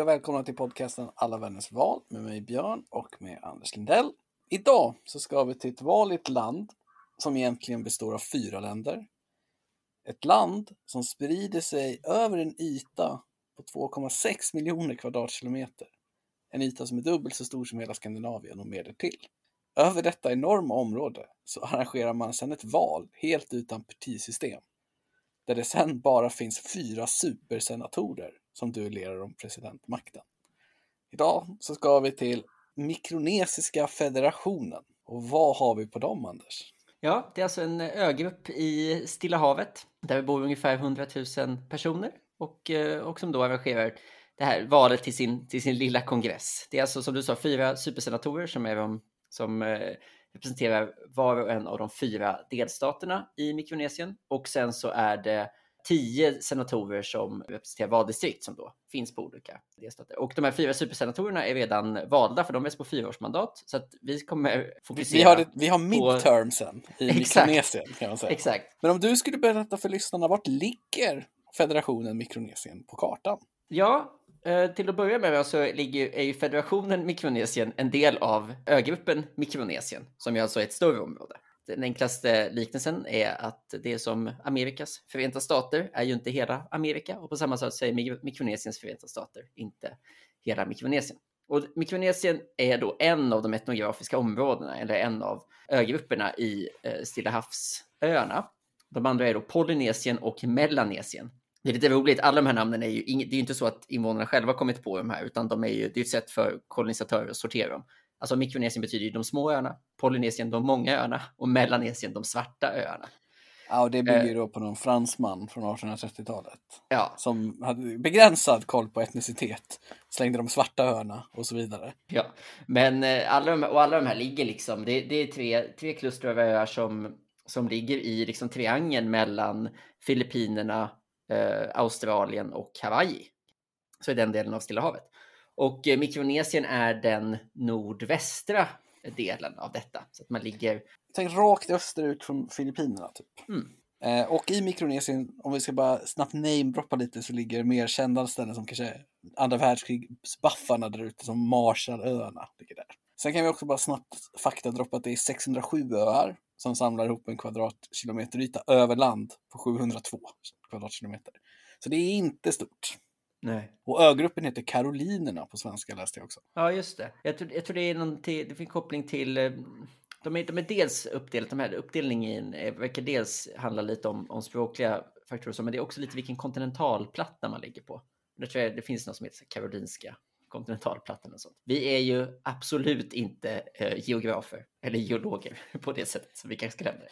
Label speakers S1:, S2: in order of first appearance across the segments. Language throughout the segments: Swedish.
S1: Hej och välkomna till podcasten Alla vänners val med mig Björn och med Anders Lindell. Idag så ska vi till ett vanligt land som egentligen består av fyra länder. Ett land som sprider sig över en yta på 2,6 miljoner kvadratkilometer. En yta som är dubbelt så stor som hela Skandinavien och mer därtill. Över detta enorma område så arrangerar man sedan ett val helt utan partisystem. Där det sedan bara finns fyra supersenatorer som duellerar om presidentmakten. Idag så ska vi till Mikronesiska federationen. Och vad har vi på dem, Anders?
S2: Ja, det är alltså en ögrupp i Stilla havet där det bor ungefär 100 000 personer och, eh, och som då arrangerar det här valet till sin, till sin lilla kongress. Det är alltså som du sa fyra supersenatorer som är de som eh, representerar var och en av de fyra delstaterna i Mikronesien och sen så är det tio senatorer som representerar valdistrikt som då finns på olika delstater. Och de här fyra supersenatorerna är redan valda för de är på fyraårsmandat. Så att vi kommer fokusera
S1: Vi har, det, vi har midtermsen på... i Mikronesien kan man säga.
S2: Exakt.
S1: Men om du skulle berätta för lyssnarna, vart ligger federationen Mikronesien på kartan?
S2: Ja, eh, till att börja med så ligger, är ju federationen Mikronesien en del av ögruppen Mikronesien, som ju alltså är ett större område. Den enklaste liknelsen är att det är som Amerikas förenta stater är ju inte hela Amerika och på samma sätt så är Mikronesiens förenta stater inte hela Mikronesien. Och Mikronesien är då en av de etnografiska områdena eller en av ögrupperna i eh, Stilla havsöarna. De andra är då Polynesien och Melanesien. Det är lite roligt, alla de här namnen är ju det är ju inte så att invånarna själva kommit på de här, utan de är ju, det är ett sätt för kolonisatörer att sortera dem. Alltså Mikronesien betyder ju de små öarna, Polynesien de många öarna och Melanesien de svarta öarna.
S1: Ja, och det bygger eh. då på någon fransman från 1830-talet.
S2: Ja.
S1: Som hade begränsad koll på etnicitet. Slängde de svarta öarna och så vidare.
S2: Ja, men eh, alla de, och alla de här ligger liksom, det, det är tre, tre kluster av öar som, som ligger i liksom triangeln mellan Filippinerna, eh, Australien och Hawaii. Så är den delen av Stilla havet. Och eh, Mikronesien är den nordvästra delen av detta. Så att man ligger...
S1: Tänk rakt österut från Filippinerna typ.
S2: Mm.
S1: Eh, och i Mikronesien, om vi ska bara snabbt namedroppa lite, så ligger mer kända ställen som kanske andra världskrigsbuffarna där ute, som Marshallöarna ligger där. Sen kan vi också bara snabbt faktadroppa att det är 607 öar som samlar ihop en kvadratkilometer yta över land på 702 kvadratkilometer. Så det är inte stort.
S2: Nej.
S1: Och ögruppen heter Karolinerna på svenska läste jag också.
S2: Ja, just det. Jag tror, jag tror det är någon till, det finns koppling till eh, de är, de är dels uppdelat, de här uppdelningen verkar dels handla lite om, om språkliga faktorer, men det är också lite vilken kontinentalplatta man ligger på. Det tror jag det finns något som heter Karolinska kontinentalplattan och sånt. Vi är ju absolut inte eh, geografer eller geologer på det sättet, så vi kanske lämna det.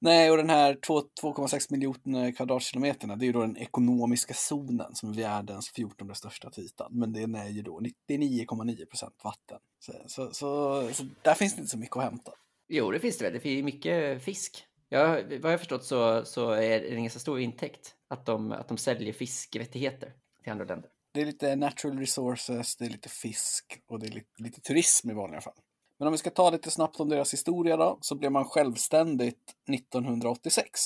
S1: Nej, och den här 2,6 miljoner kvadratkilometerna, det är ju då den ekonomiska zonen som är världens 14 största till ytan. Men den är ju då 99,9 procent vatten. Så, så, så, så, där finns det inte så mycket att hämta.
S2: Jo, det finns det väl. Det finns mycket fisk. Ja, vad jag förstått så, så är det en ganska stor intäkt att de, att de säljer fiskrättigheter till andra länder.
S1: Det är lite natural resources, det är lite fisk och det är lite, lite turism i vanliga fall. Men om vi ska ta lite snabbt om deras historia då, så blev man självständigt 1986,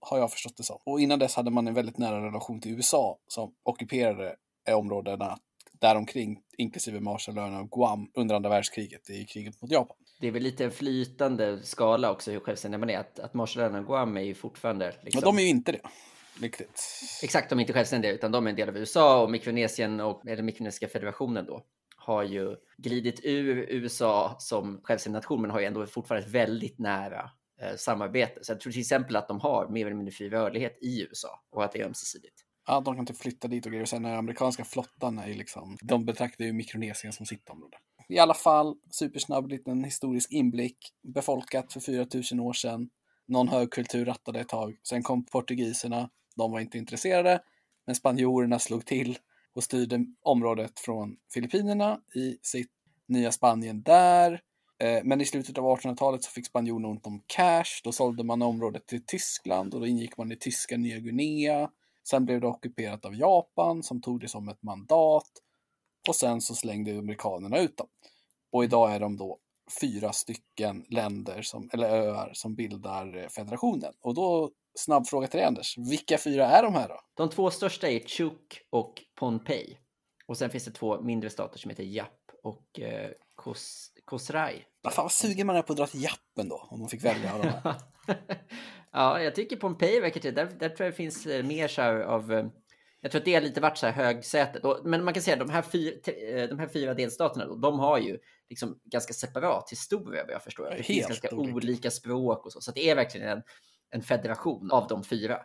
S1: har jag förstått det som. Och innan dess hade man en väldigt nära relation till USA som ockuperade områdena däromkring, inklusive Marshallöarna och Guam under andra världskriget i kriget mot Japan.
S2: Det är väl lite en flytande skala också hur självständig man är. Att, att Marshallöarna och Guam är ju fortfarande...
S1: Liksom... Men de är ju inte det. Riktigt.
S2: Exakt, de är inte självständiga utan de är en del av USA och Mikronesien och eller Mikronesiska federationen då har ju glidit ur USA som självständig nation, men har ju ändå fortfarande ett väldigt nära eh, samarbete. Så jag tror till exempel att de har mer eller mindre fri rörlighet i USA och att det är ömsesidigt.
S1: Ja, de kan inte flytta dit och grejer. Och sen den amerikanska flottan är ju liksom, de betraktar ju Mikronesien som sitt område. I alla fall, supersnabb liten historisk inblick. Befolkat för 4000 år sedan. Någon högkultur rattade ett tag. Sen kom portugiserna. De var inte intresserade. Men spanjorerna slog till och styrde området från Filippinerna i sitt nya Spanien där. Eh, men i slutet av 1800-talet så fick spanjorerna ont om cash. Då sålde man området till Tyskland och då ingick man i tyska Nya Guinea. Sen blev det ockuperat av Japan som tog det som ett mandat. Och sen så slängde amerikanerna ut dem. Och idag är de då fyra stycken länder, som, eller öar, som bildar eh, federationen. Och då snabb fråga till dig Anders. Vilka fyra är de här då?
S2: De två största är Chuuk och Pohnpei. Och sen finns det två mindre stater som heter Japp och eh, Kos Kosrai.
S1: Vad fan vad sugen man är på att dra till Jappen då, om man fick välja av de här.
S2: ja, jag tycker Pompeji verkar till. Där, där tror jag det finns eh, mer så här av... eh, Jag tror att det har lite varit så här högsätet. Och, men man kan säga att de här, fyra, eh, de här fyra delstaterna, då, de har ju liksom ganska separat historia vad jag förstår. Det finns ganska
S1: olika.
S2: olika språk och så. Så det är verkligen en, en federation av de fyra.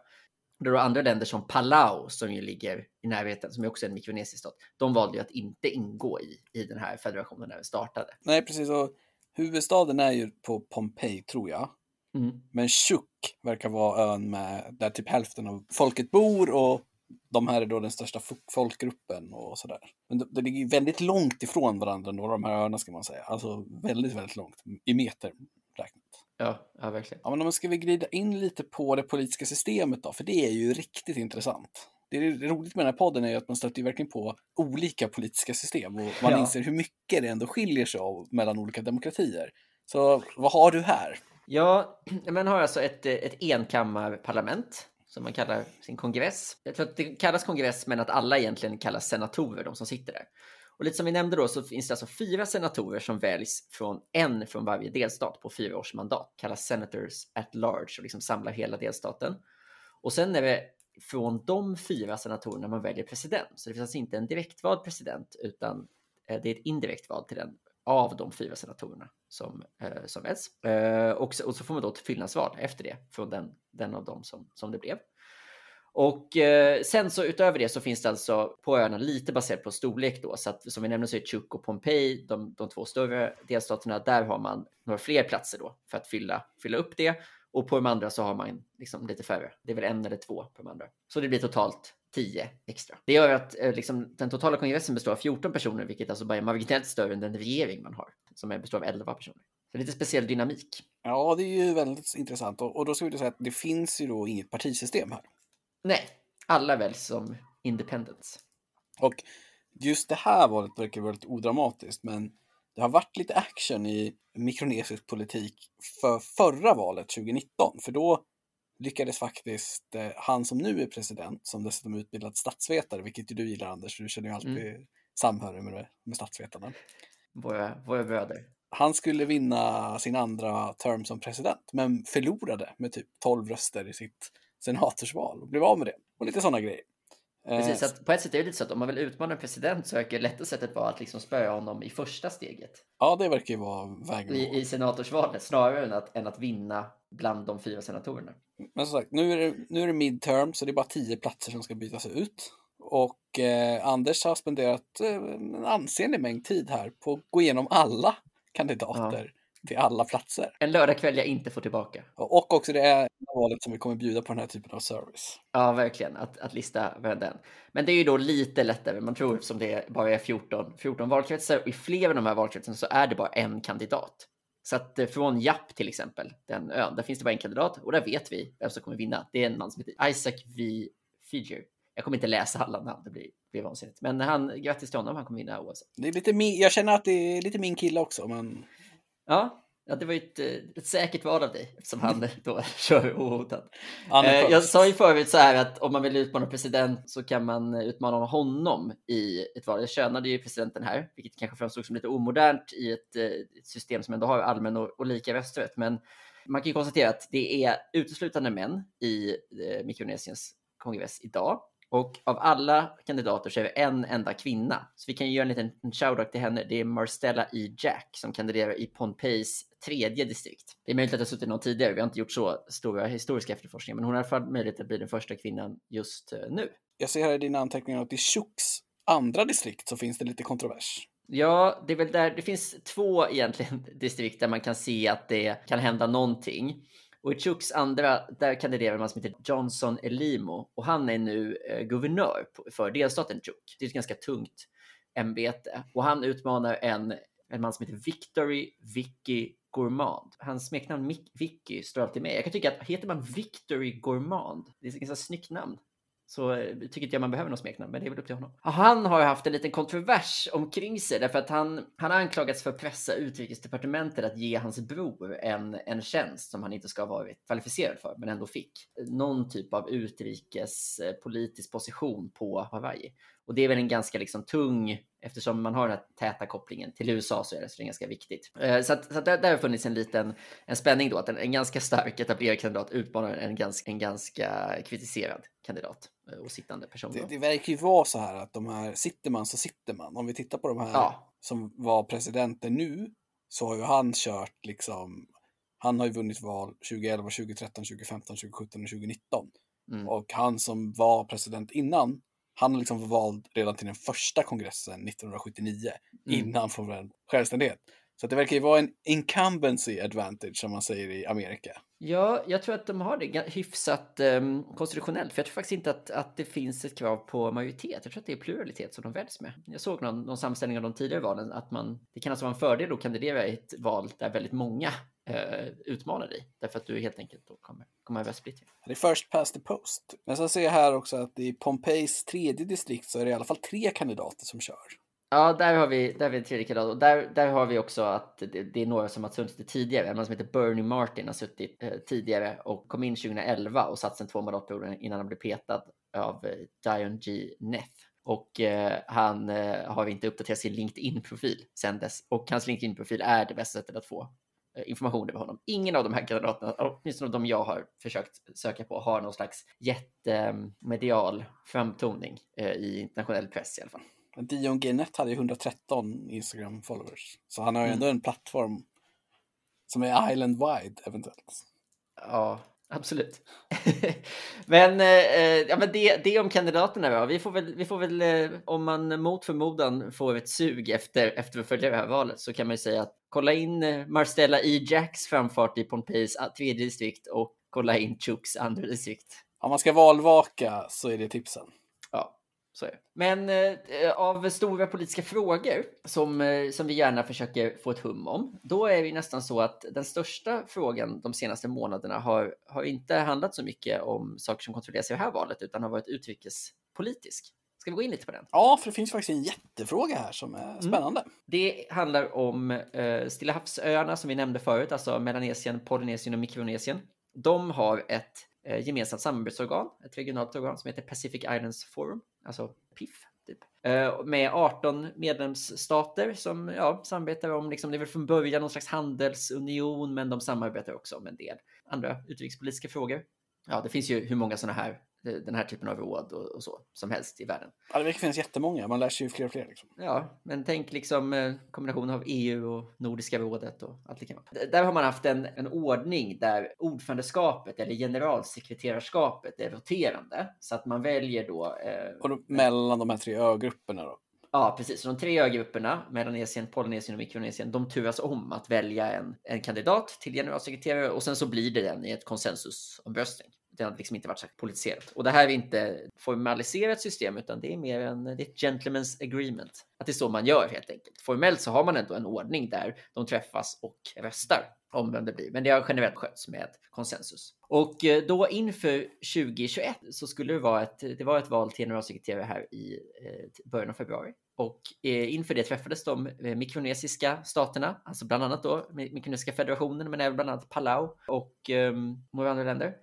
S2: Det är då andra länder som Palau som ju ligger i närheten, som är också en mikronesisk stat. De valde ju att inte ingå i, i den här federationen när den startade.
S1: Nej, precis. Och huvudstaden är ju på Pompeji, tror jag.
S2: Mm.
S1: Men Chuuk verkar vara ön med, där typ hälften av folket bor och de här är då den största fo- folkgruppen och sådär. Men det, det ligger väldigt långt ifrån varandra, några av de här öarna ska man säga. Alltså väldigt, väldigt långt i meter.
S2: Ja, ja, verkligen.
S1: Ja, men om man ska vi glida in lite på det politiska systemet då, för det är ju riktigt intressant. Det är roligt med den här podden är ju att man stöter ju verkligen på olika politiska system och man
S2: Ja.
S1: inser hur mycket det ändå skiljer sig av mellan olika demokratier. Så vad har du här?
S2: Ja, man har alltså ett, eh, ett enkammarparlament som man kallar sin kongress. Jag tror att det kallas kongress, men att alla egentligen kallas senatorer, de som sitter där. Och lite som vi nämnde då så finns det alltså fyra senatorer som väljs från en från varje delstat på fyra års mandat, kallas senators at large och liksom samlar hela delstaten. Och sen är det från de fyra senatorerna man väljer president. Så det finns alltså inte en direktvald president, utan eh, det är ett indirekt val till den av de fyra senatorerna som, eh, som väljs. Eh, och, så, och så får man då ett fyllnadsval efter det från den, den av dem som, som det blev. Och eh, sen så utöver det så finns det alltså på öarna lite baserat på storlek då, så att som vi nämnde så är Chuuk och Pompeji de, de två större delstaterna. Där har man några fler platser då för att fylla, fylla upp det och på de andra så har man liksom lite färre. Det är väl en eller två på de andra, så det blir totalt 10 extra. Det gör att eh, liksom, den totala kongressen består av 14 personer, vilket alltså bara är marginellt större än den regering man har som består av 11 personer. Så lite speciell dynamik.
S1: Ja, det är ju väldigt intressant och, och då ska vi säga att det finns ju då inget partisystem här.
S2: Nej, alla väljs som independents.
S1: Och just det här valet verkar väldigt odramatiskt, men det har varit lite action i mikronesisk politik för förra valet 2019, för då lyckades faktiskt eh, han som nu är president, som dessutom är utbildad statsvetare, vilket ju du gillar Anders, du känner ju alltid samhörighet med, det- med statsvetarna.
S2: Våra, våra bröder.
S1: Han skulle vinna sin andra term som president, men förlorade med typ 12 röster i sitt senatorsval och blev av med det. Och lite sådana grejer. Eh,
S2: Precis, så att på ett sätt är det lite så att om man vill utmana en president så verkar det lätta sättet vara att liksom spöa honom i första steget
S1: Ja, det verkar ju vara vägen
S2: i, i senatorsvalet snarare än att, än att vinna bland de fyra senatorerna.
S1: Men som sagt, nu är, det, nu är det midterm så det är bara tio platser som ska bytas ut. Och eh, Anders har spenderat eh, en ansenlig mängd tid här på att gå igenom alla kandidater till alla platser.
S2: En lördagkväll jag inte får tillbaka.
S1: Och också det är valet som vi kommer bjuda på den här typen av service.
S2: Ja, verkligen, att, att lista varenda en. Men det är ju då lite lättare. Man tror som det bara är 14, 14 valkretsar och i flera av de här valkretsarna så är det bara en kandidat. Så att eh, från Japp till exempel, den ön, där finns det bara en kandidat och där vet vi vem som kommer vinna. Det är en man som heter Isaac V. Figer. Jag kommer inte läsa alla namn, det blir, blir vansinnigt. Men han, grattis till honom, han kommer vinna oavsett.
S1: Det är lite min, jag känner att det är lite min kille också, men
S2: Ja, ja det var ju ett, eh, ett säkert val av dig eftersom han då kör ohotad. Eh, jag sa ju förut så här att om man vill utmana president så kan man utmana honom i ett val. Jag könade ju presidenten här, vilket kanske framstod som lite omodernt i ett, eh, ett system som ändå har allmän och, och lika rösträtt. Men man kan ju konstatera att det är uteslutande män i eh, Mikronesiens kongress idag. Och av alla kandidater så är det en enda kvinna. Så vi kan ju göra en liten en shoutout till henne. Det är Marstella E. Jack som kandiderar i Pompeis tredje distrikt. Det är möjligt att det har suttit någon tidigare. Vi har inte gjort så stora historiska efterforskningar, men hon har i alla fall möjlighet att bli den första kvinnan just eh, nu.
S1: Jag ser här i dina anteckningar att i Chuks andra distrikt så finns det lite kontrovers.
S2: Ja, det är väl där. Det finns två egentligen distrikt där man kan se att det kan hända någonting. Och i Chucks andra, där kandiderar man som heter Johnson Elimo och han är nu eh, guvernör för delstaten Chuk. Det är ett ganska tungt ämbete och han utmanar en, en man som heter Victory Vicky Gourmand. Hans smeknamn Mick- Vicky står alltid med. Jag kan tycka att heter man Victory Gourmand, det är ett ganska snyggt namn så eh, tycker inte jag man behöver något smeknamn, men det är väl upp till honom. Han har haft en liten kontrovers omkring sig därför att han, han har anklagats för att pressa utrikesdepartementet att ge hans bror en, en tjänst som han inte ska ha varit kvalificerad för, men ändå fick. Någon typ av utrikespolitisk position på Hawaii. Och det är väl en ganska liksom tung, eftersom man har den här täta kopplingen till USA så är det, så det är ganska viktigt. Eh, så, att, så att där, där har funnits en liten en spänning då, att en, en ganska stark etablerad kandidat utmanar en ganska, en ganska kritiserad kandidat eh, och sittande person.
S1: Det, det verkar ju vara så här att de här, sitter man så sitter man. Om vi tittar på de här
S2: Ja.
S1: som var presidenter nu, så har ju han kört liksom, han har ju vunnit val 2011, 2013, 2015, 2017 och 2019.
S2: Mm.
S1: Och han som var president innan, han har liksom vald redan till den första kongressen 1979,
S2: Mm.
S1: innan från självständighet. Så det verkar ju vara en incumbency advantage som man säger i Amerika.
S2: Ja, jag tror att de har det hyfsat um, konstitutionellt, för jag tror faktiskt inte att, att det finns ett krav på majoritet. Jag tror att det är pluralitet som de väljs med. Jag såg någon, någon sammanställning av de tidigare valen att man, det kan alltså vara en fördel att kandidera i ett val där väldigt många uh, utmanar dig, därför att du helt enkelt då kommer, kommer över splittring.
S1: Det är first past the post. Men sen ser jag här också att i Pompeis tredje distrikt så är det i alla fall tre kandidater som kör.
S2: Ja, där har vi, där har vi en tredje kandidat och där, där har vi också att det, det är några som har suttit tidigare. En man som heter Bernie Martin har suttit eh, tidigare och kom in 2011 och satt sen två mandatperioder innan han blev petad av eh, Dion G. Neff. Och eh, han eh, har inte uppdaterat sin LinkedIn-profil sedan dess. Och hans LinkedIn-profil är det bästa sättet att få eh, information över honom. Ingen av de här kandidaterna, åtminstone de jag har försökt söka på, har någon slags jättemedial framtoning eh, i internationell press i alla fall.
S1: Dion Gennett hade ju 113 Instagram-followers. Så han har ju
S2: Mm.
S1: ändå en plattform som är island-wide eventuellt.
S2: Ja, absolut. men eh, eh, ja, men det, det om kandidaterna då. Vi får väl, vi får väl eh, om man mot förmodan får ett sug efter, efter att följa det här valet så kan man ju säga att kolla in Marstella Marcella E. Jacks framfart i Pompeis ah, tredje distrikt och kolla in Chuks andra distrikt.
S1: Om man ska valvaka så är det tipsen.
S2: Ja, så är det. Men eh, av stora politiska frågor som, eh, som vi gärna försöker få ett hum om, då är det nästan så att den största frågan de senaste månaderna har, har inte handlat så mycket om saker som kontrolleras i det här valet, utan har varit utrikespolitisk. Ska vi gå in lite på den?
S1: Ja, för det finns faktiskt en jättefråga här som är spännande.
S2: Det handlar om eh, Stilla havsöarna som vi nämnde förut, alltså Melanesien, Polynesien och Mikronesien. De har ett Eh, gemensamt samarbetsorgan, ett regionalt organ som heter Pacific Islands Forum, alltså PIF. Typ. Eh, med 18 medlemsstater som ja, samarbetar om, liksom, det är väl från början någon slags handelsunion, men de samarbetar också om en del andra utrikespolitiska frågor. Ja, det finns ju hur många sådana här, den här typen av råd och, och så som helst i världen.
S1: Ja, det finnas jättemånga. Man lär sig ju fler och fler. Liksom.
S2: Ja, men tänk liksom eh, kombination av EU och Nordiska rådet och allt det kan vara. Där har man haft en, en ordning där ordförandeskapet eller generalsekreterarskapet är roterande. Så att man väljer då... Eh,
S1: Och då, mellan de här tre ögrupperna då.
S2: ja, precis. Så de tre ögrupperna, Melanesien, Polynesien och Mikronesien, de turas om att välja en, en kandidat till generalsekreterare och sen så blir det den i ett konsensusomröstning. Det har liksom inte varit så politiserat. Och det här är inte formaliserat system, utan det är mer en det är ett gentleman's agreement. Att det är så man gör helt enkelt. Formellt så har man ändå en ordning där de träffas och röstar om vem det blir. Men det har generellt skötts med konsensus. Och eh, då inför 2021 så skulle det vara ett, det var ett val till generalsekreterare här i eh, början av februari. Och eh, inför det träffades de mikronesiska staterna, alltså bland annat då Mikronesiska federationen, men även bland annat Palau och um, några andra länder.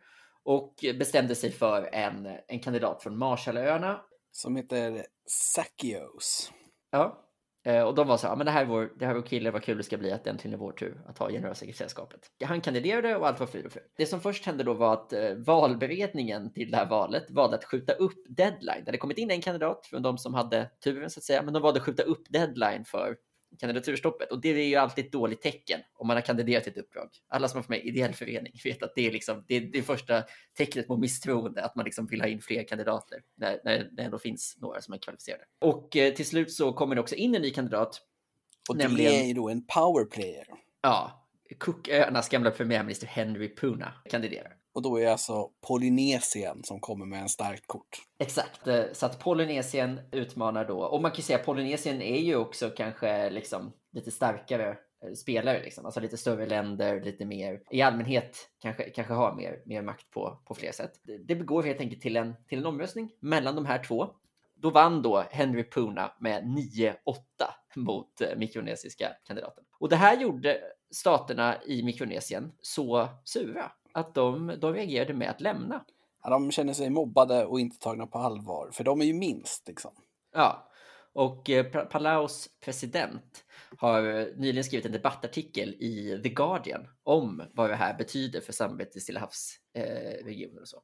S2: Och bestämde sig för en, en kandidat från Marshallöarna.
S1: Som heter Sakios.
S2: Ja. Eh, Och de var så här, "Ja, men det här är vår, det här är vår kille, vad kul det ska bli att det äntligen är vår tur att ha generalsekreterarskapet. Han kandiderade och allt var frid och fröjd. Det som först hände då var att eh, valberedningen till det här valet valde att skjuta upp deadline. Det hade kommit in en kandidat från de som hade turen så att säga, men de valde att skjuta upp deadline för kandidaturstoppet. Och det är ju alltid ett dåligt tecken om man har kandiderat till ett uppdrag. Alla som har varit med i ideell förening vet att det är, liksom, det är det första tecknet på misstroende, att man liksom vill ha in fler kandidater när, när det ändå finns några som är kvalificerade. Och eh, till slut så kommer det också in en ny kandidat.
S1: Och
S2: Nämligen-
S1: det är ju då en power player.
S2: Ja, Cooköarnas gamla premiärminister Henry Puna kandiderar.
S1: Och då är det alltså Polynesien som kommer med en starkt kort.
S2: Exakt, eh, så att Polynesien utmanar då, och man kan ju säga att Polynesien är ju också kanske liksom lite starkare eh, spelare, liksom. alltså lite större länder, lite mer i allmänhet kanske, kanske har mer, mer makt på, på fler sätt. Det, det går helt enkelt till en, till en omröstning mellan de här två. Då vann då Henry Puna med 9-8 mot eh, mikronesiska kandidaten. Och det här gjorde staterna i Mikronesien så sura att de, de reagerade med att lämna.
S1: Ja, de känner sig mobbade och inte tagna på allvar, för de är ju minst liksom.
S2: Ja, och eh, Palaus president har eh, nyligen skrivit en debattartikel i The Guardian om vad det här betyder för samarbetet i Stilla havsregionen eh, och så.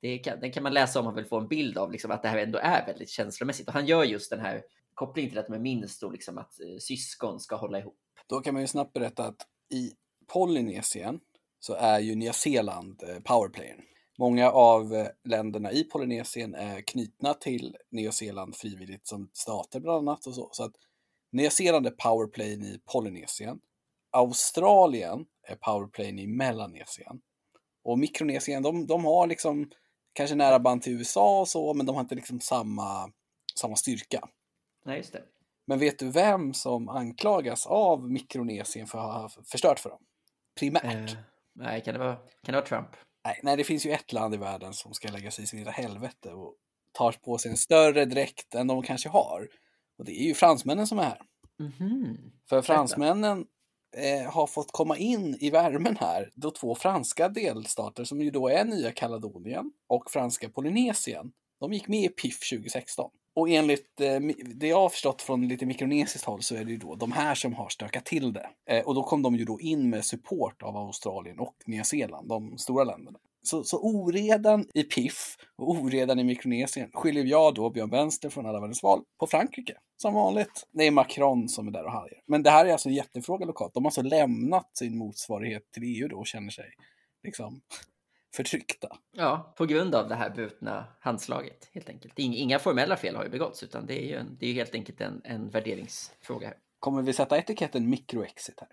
S2: Det kan, den kan man läsa om man vill få en bild av liksom, att det här ändå är väldigt känslomässigt. Och han gör just den här kopplingen till att de är minst och liksom att eh, syskon ska hålla ihop.
S1: Då kan man ju snabbt berätta att i Polynesien så är ju Nya Zeeland eh, powerplayern. Många av eh, länderna i Polynesien är knutna till Nya Zeeland frivilligt som stater bland annat och så. Så att Nya Zeeland är powerplayen i Polynesien. Australien är powerplayen i Melanesien. Och Mikronesien, de, de har liksom kanske nära band till USA och så, men de har inte liksom samma, samma styrka.
S2: Nej, just det.
S1: Men vet du vem som anklagas av Mikronesien för att ha förstört för dem? Primärt.
S2: Eh, nej, kan det, vara, kan det vara Trump?
S1: Nej, nej, det finns ju ett land i världen som ska lägga sig i sin lilla helvete och tar på sig en större dräkt än de kanske har. Och det är ju fransmännen som är här.
S2: Mm -hmm.
S1: För fransmännen eh, har fått komma in i värmen här då två franska delstater som ju då är Nya Kaledonien och franska Polynesien, de gick med i PIF 2016. Och enligt eh, det jag har förstått från lite mikronesiskt håll så är det ju då de här som har stökat till det. Eh, och då kom de ju då in med support av Australien och Nya Zeeland, de stora länderna. Så, så oredan i PIF och oredan i Mikronesien skyller jag då Björn Vänster från alla världens val på Frankrike. Som vanligt. Det är Macron som är där och härjar. Men det här är alltså en jättefråga lokalt. De har alltså lämnat sin motsvarighet till EU då och känner sig liksom förtryckta.
S2: Ja, på grund av det här brutna handslaget helt enkelt. Inga formella fel har ju begåtts utan det är ju, en, det är helt enkelt en, en värderingsfråga. Här.
S1: Kommer vi sätta etiketten mikroexit här?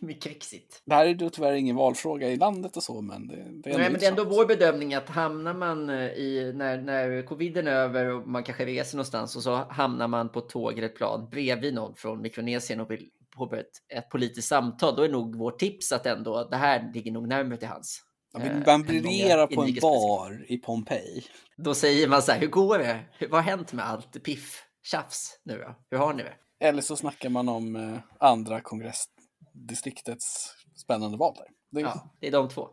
S2: Mikroexit.
S1: Det här är då tyvärr ingen valfråga i landet och så, men det,
S2: det är Nej, men det är ändå vår bedömning att hamnar man eh, i när, när coviden är över och man kanske reser någonstans och så hamnar man på tåg eller ett plan bredvid någon från Mikronesien och vill påbörja ett, ett politiskt samtal, då är nog vårt tips att ändå det här ligger nog närmare till hans.
S1: Eh, man briljerar på en bar i Pompeji.
S2: Då säger man så här, hur går det? Vad har hänt med allt piff, tjafs nu då? Hur har ni det?
S1: Eller så snackar man om eh, andra kongressdistriktets spännande val där.
S2: Det är, ja, det är de två.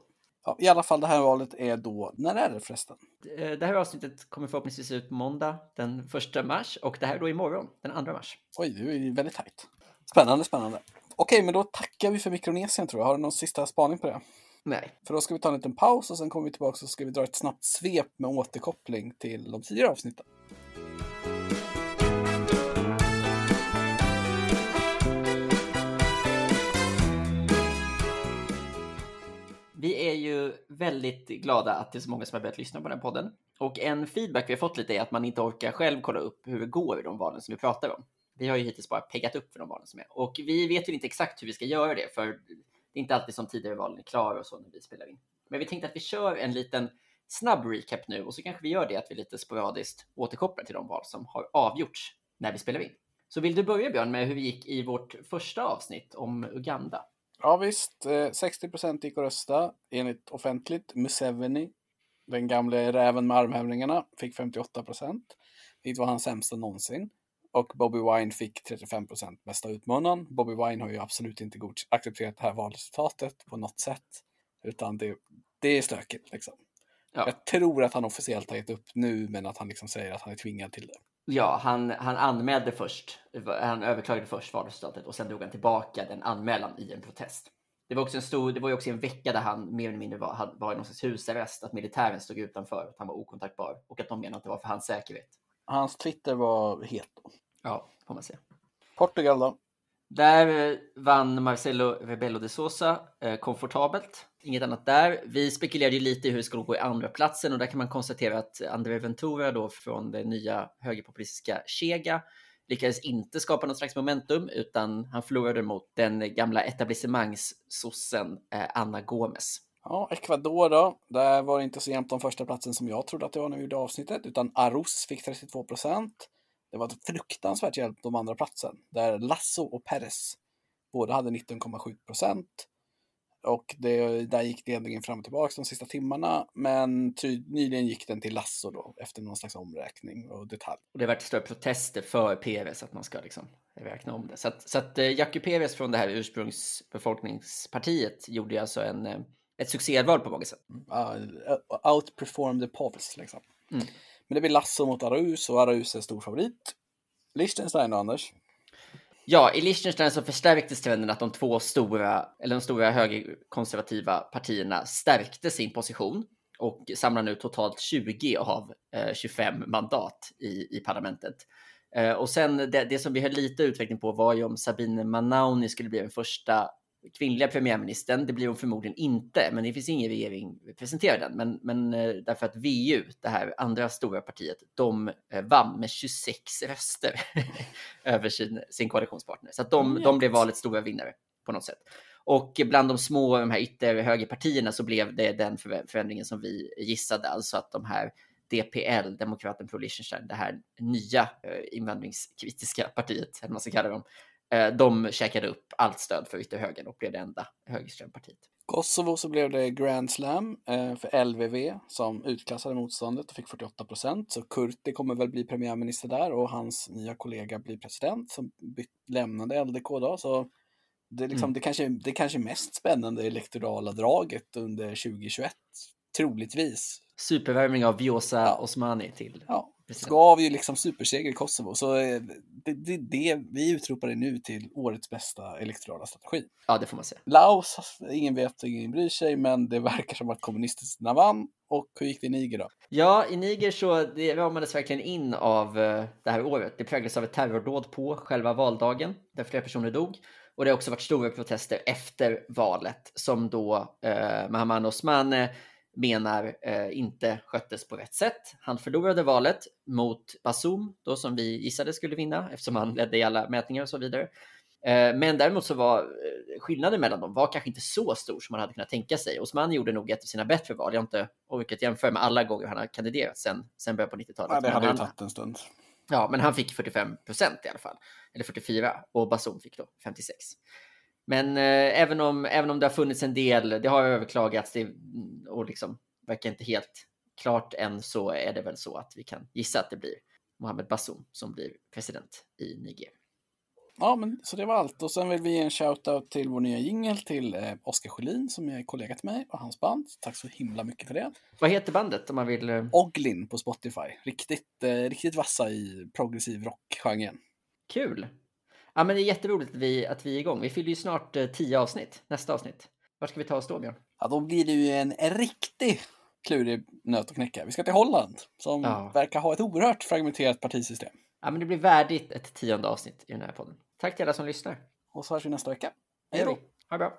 S1: Ja, I alla fall det här valet är då, när är det förresten?
S2: Eh, det här avsnittet kommer förhoppningsvis ut måndag den 1 mars och det här är då imorgon den 2 mars.
S1: Oj, det är väldigt tajt. Spännande, spännande. Okej, men då tackar vi för Mikronesien tror jag. Har du någon sista spaning på det?
S2: Nej.
S1: För då ska vi ta en liten paus och sen kommer vi tillbaka och så ska vi dra ett snabbt svep med återkoppling till de tidigare avsnitten.
S2: Vi är ju väldigt glada att det är så många som har börjat lyssna på den här podden. Och en feedback vi har fått lite är att man inte orkar själv kolla upp hur det går i de valen som vi pratar om. Vi har ju hittills bara peggat upp för de valen som är. Och vi vet ju inte exakt hur vi ska göra det, för det är inte alltid som tidigare valen är klara och så när vi spelar in. Men vi tänkte att vi kör en liten snabb recap nu och så kanske vi gör det att vi lite sporadiskt återkopplar till de val som har avgjorts när vi spelar in. Så vill du börja Björn med hur vi gick i vårt första avsnitt om Uganda?
S1: Ja visst, eh, 60 procent gick att rösta enligt offentligt. Museveni, den gamla räven med armhävningarna, fick 58 procent. Det var hans sämsta någonsin. Och Bobby Wine fick 35 procent bästa utmunnen. Bobby Wine har ju absolut inte accepterat det här valresultatet på något sätt. Utan det, det är stökigt liksom. Ja. Jag tror att han officiellt har gett upp nu, men att han liksom säger att han är tvingad till det.
S2: Ja, han, han anmälde först, han överklagade först valresultatet och sen drog han tillbaka den anmälan i en protest. Det var också en stor, det var ju också en vecka där han mer eller mindre var, var i någon slags husarrest, att militären stod utanför, att han var okontaktbar och att de menade att det var för hans säkerhet.
S1: Hans Twitter var het.
S2: Ja, får man se.
S1: Portugal då?
S2: Där eh, vann Marcelo Rebello de Sousa eh, komfortabelt. Inget annat där. Vi spekulerade ju lite i hur det skulle gå i andra platsen och där kan man konstatera att André Ventura då från det nya högerpopulistiska Chega lyckades inte skapa något slags momentum utan han förlorade mot den gamla etablissemangssossen eh, Anna Gomes.
S1: Ja, Ecuador då. Där var det inte så jämnt om första platsen som jag trodde att det var när vi gjorde avsnittet, utan Arus fick 32 procent. Det var fruktansvärt hjälp de andra platsen, där Lasso och Perez båda hade 19,7 procent. Och det, där gick ledningen fram och tillbaka de sista timmarna. Men ty, nyligen gick den till Lasso då efter någon slags omräkning och detalj.
S2: Och det har varit stora protester för PRS att man ska liksom räkna om det. Så att, så att eh, Jackie PRS från det här ursprungsbefolkningspartiet gjorde alltså en, eh, ett succéval på många sätt.
S1: Uh, outperform the Povs liksom. Mm. Men det blir Lasso mot Arus och Arus är stor favorit. Liechtenstein då, Anders?
S2: Ja, i Liechtenstein så förstärktes trenden att de två stora, eller de stora högerkonservativa partierna stärkte sin position och samlar nu totalt 20 av eh, 25 mandat i, i parlamentet. Eh, och sen det, det, som vi höll lite utveckling på var ju om Sabine Manauni skulle bli den första kvinnliga premiärministern. Det blir hon förmodligen inte, men det finns ingen regering presenterad än. Men, men eh, därför att VU, det här andra stora partiet, de eh, vann med 26 röster över sin, sin koalitionspartner. Så att de, mm, de blev valets stora vinnare på något sätt. Och bland de små, de här ytterhögerpartierna, så blev det den förändringen som vi gissade, alltså att de här DPL, Demokraten Pro Liechtenstein, det här nya eh, invandringskritiska partiet, eller vad man ska kalla dem, de käkade upp allt stöd för ytterhögern och blev det enda högerextrempartiet.
S1: Kosovo så blev det Grand Slam eh, för LVV som utklassade motståndet och fick 48 procent. Så Kurti kommer väl bli premiärminister där och hans nya kollega blir president som lämnade LDK då. Så det, liksom, mm. det, kanske, det kanske mest spännande elektorala draget under 2021, troligtvis.
S2: Supervärvning av Vjosa ja. Osmani till
S1: ja gav ju liksom superseger i Kosovo. Så eh, det, det, det, vi utropar det nu till årets bästa elektorala strategi.
S2: Ja, det får man säga.
S1: Laos, ingen vet ingen bryr sig, men det verkar som att kommunisterna vann. Och hur gick det i Niger då?
S2: Ja, i Niger så det ramades verkligen in av uh, det här året. Det präglades av ett terrordåd på själva valdagen där flera personer dog. Och det har också varit stora protester efter valet som då uh, Mahaman Osman uh, menar eh, inte sköttes på rätt sätt. Han förlorade valet mot Basum, då som vi gissade skulle vinna eftersom han ledde i alla mätningar och så vidare. Eh, men däremot så var eh, skillnaden mellan dem var kanske inte så stor som man hade kunnat tänka sig. Osman gjorde nog ett av sina bättre val. Jag har inte orkat jämföra med alla gånger han har kandiderat sen, sen början på 90-talet.
S1: Ja, det hade ju tagit en stund.
S2: Ja, men han fick 45 procent i alla fall. Eller 44 och Basum fick då 56. Men eh, även, om, även om det har funnits en del, det har överklagats det, och liksom verkar inte helt klart än så är det väl så att vi kan gissa att det blir Mohamed Bazoum som blir president i Niger.
S1: Ja, men så det var allt. Och sen vill vi ge en shout-out till vår nya jingel till eh, Oskar Sjölin som är kollega till mig och hans band. Tack så himla mycket för det.
S2: Vad heter bandet om man vill? Eh...
S1: Oglin på Spotify. Riktigt, eh, riktigt vassa i progressiv rock-genren.
S2: Kul! Ja, men det är jätteroligt att vi, att vi är igång. Vi fyller ju snart eh, tio avsnitt, nästa avsnitt. Var ska vi ta oss då, Björn?
S1: Ja, då blir det ju en riktig klurig nöt att knäcka. Vi ska till Holland, som ja. verkar ha ett oerhört fragmenterat partisystem.
S2: Ja, men det blir värdigt ett tionde avsnitt i den här podden. Tack till alla som lyssnar.
S1: Och så hörs vi nästa vecka.
S2: Hej då! Ha det bra!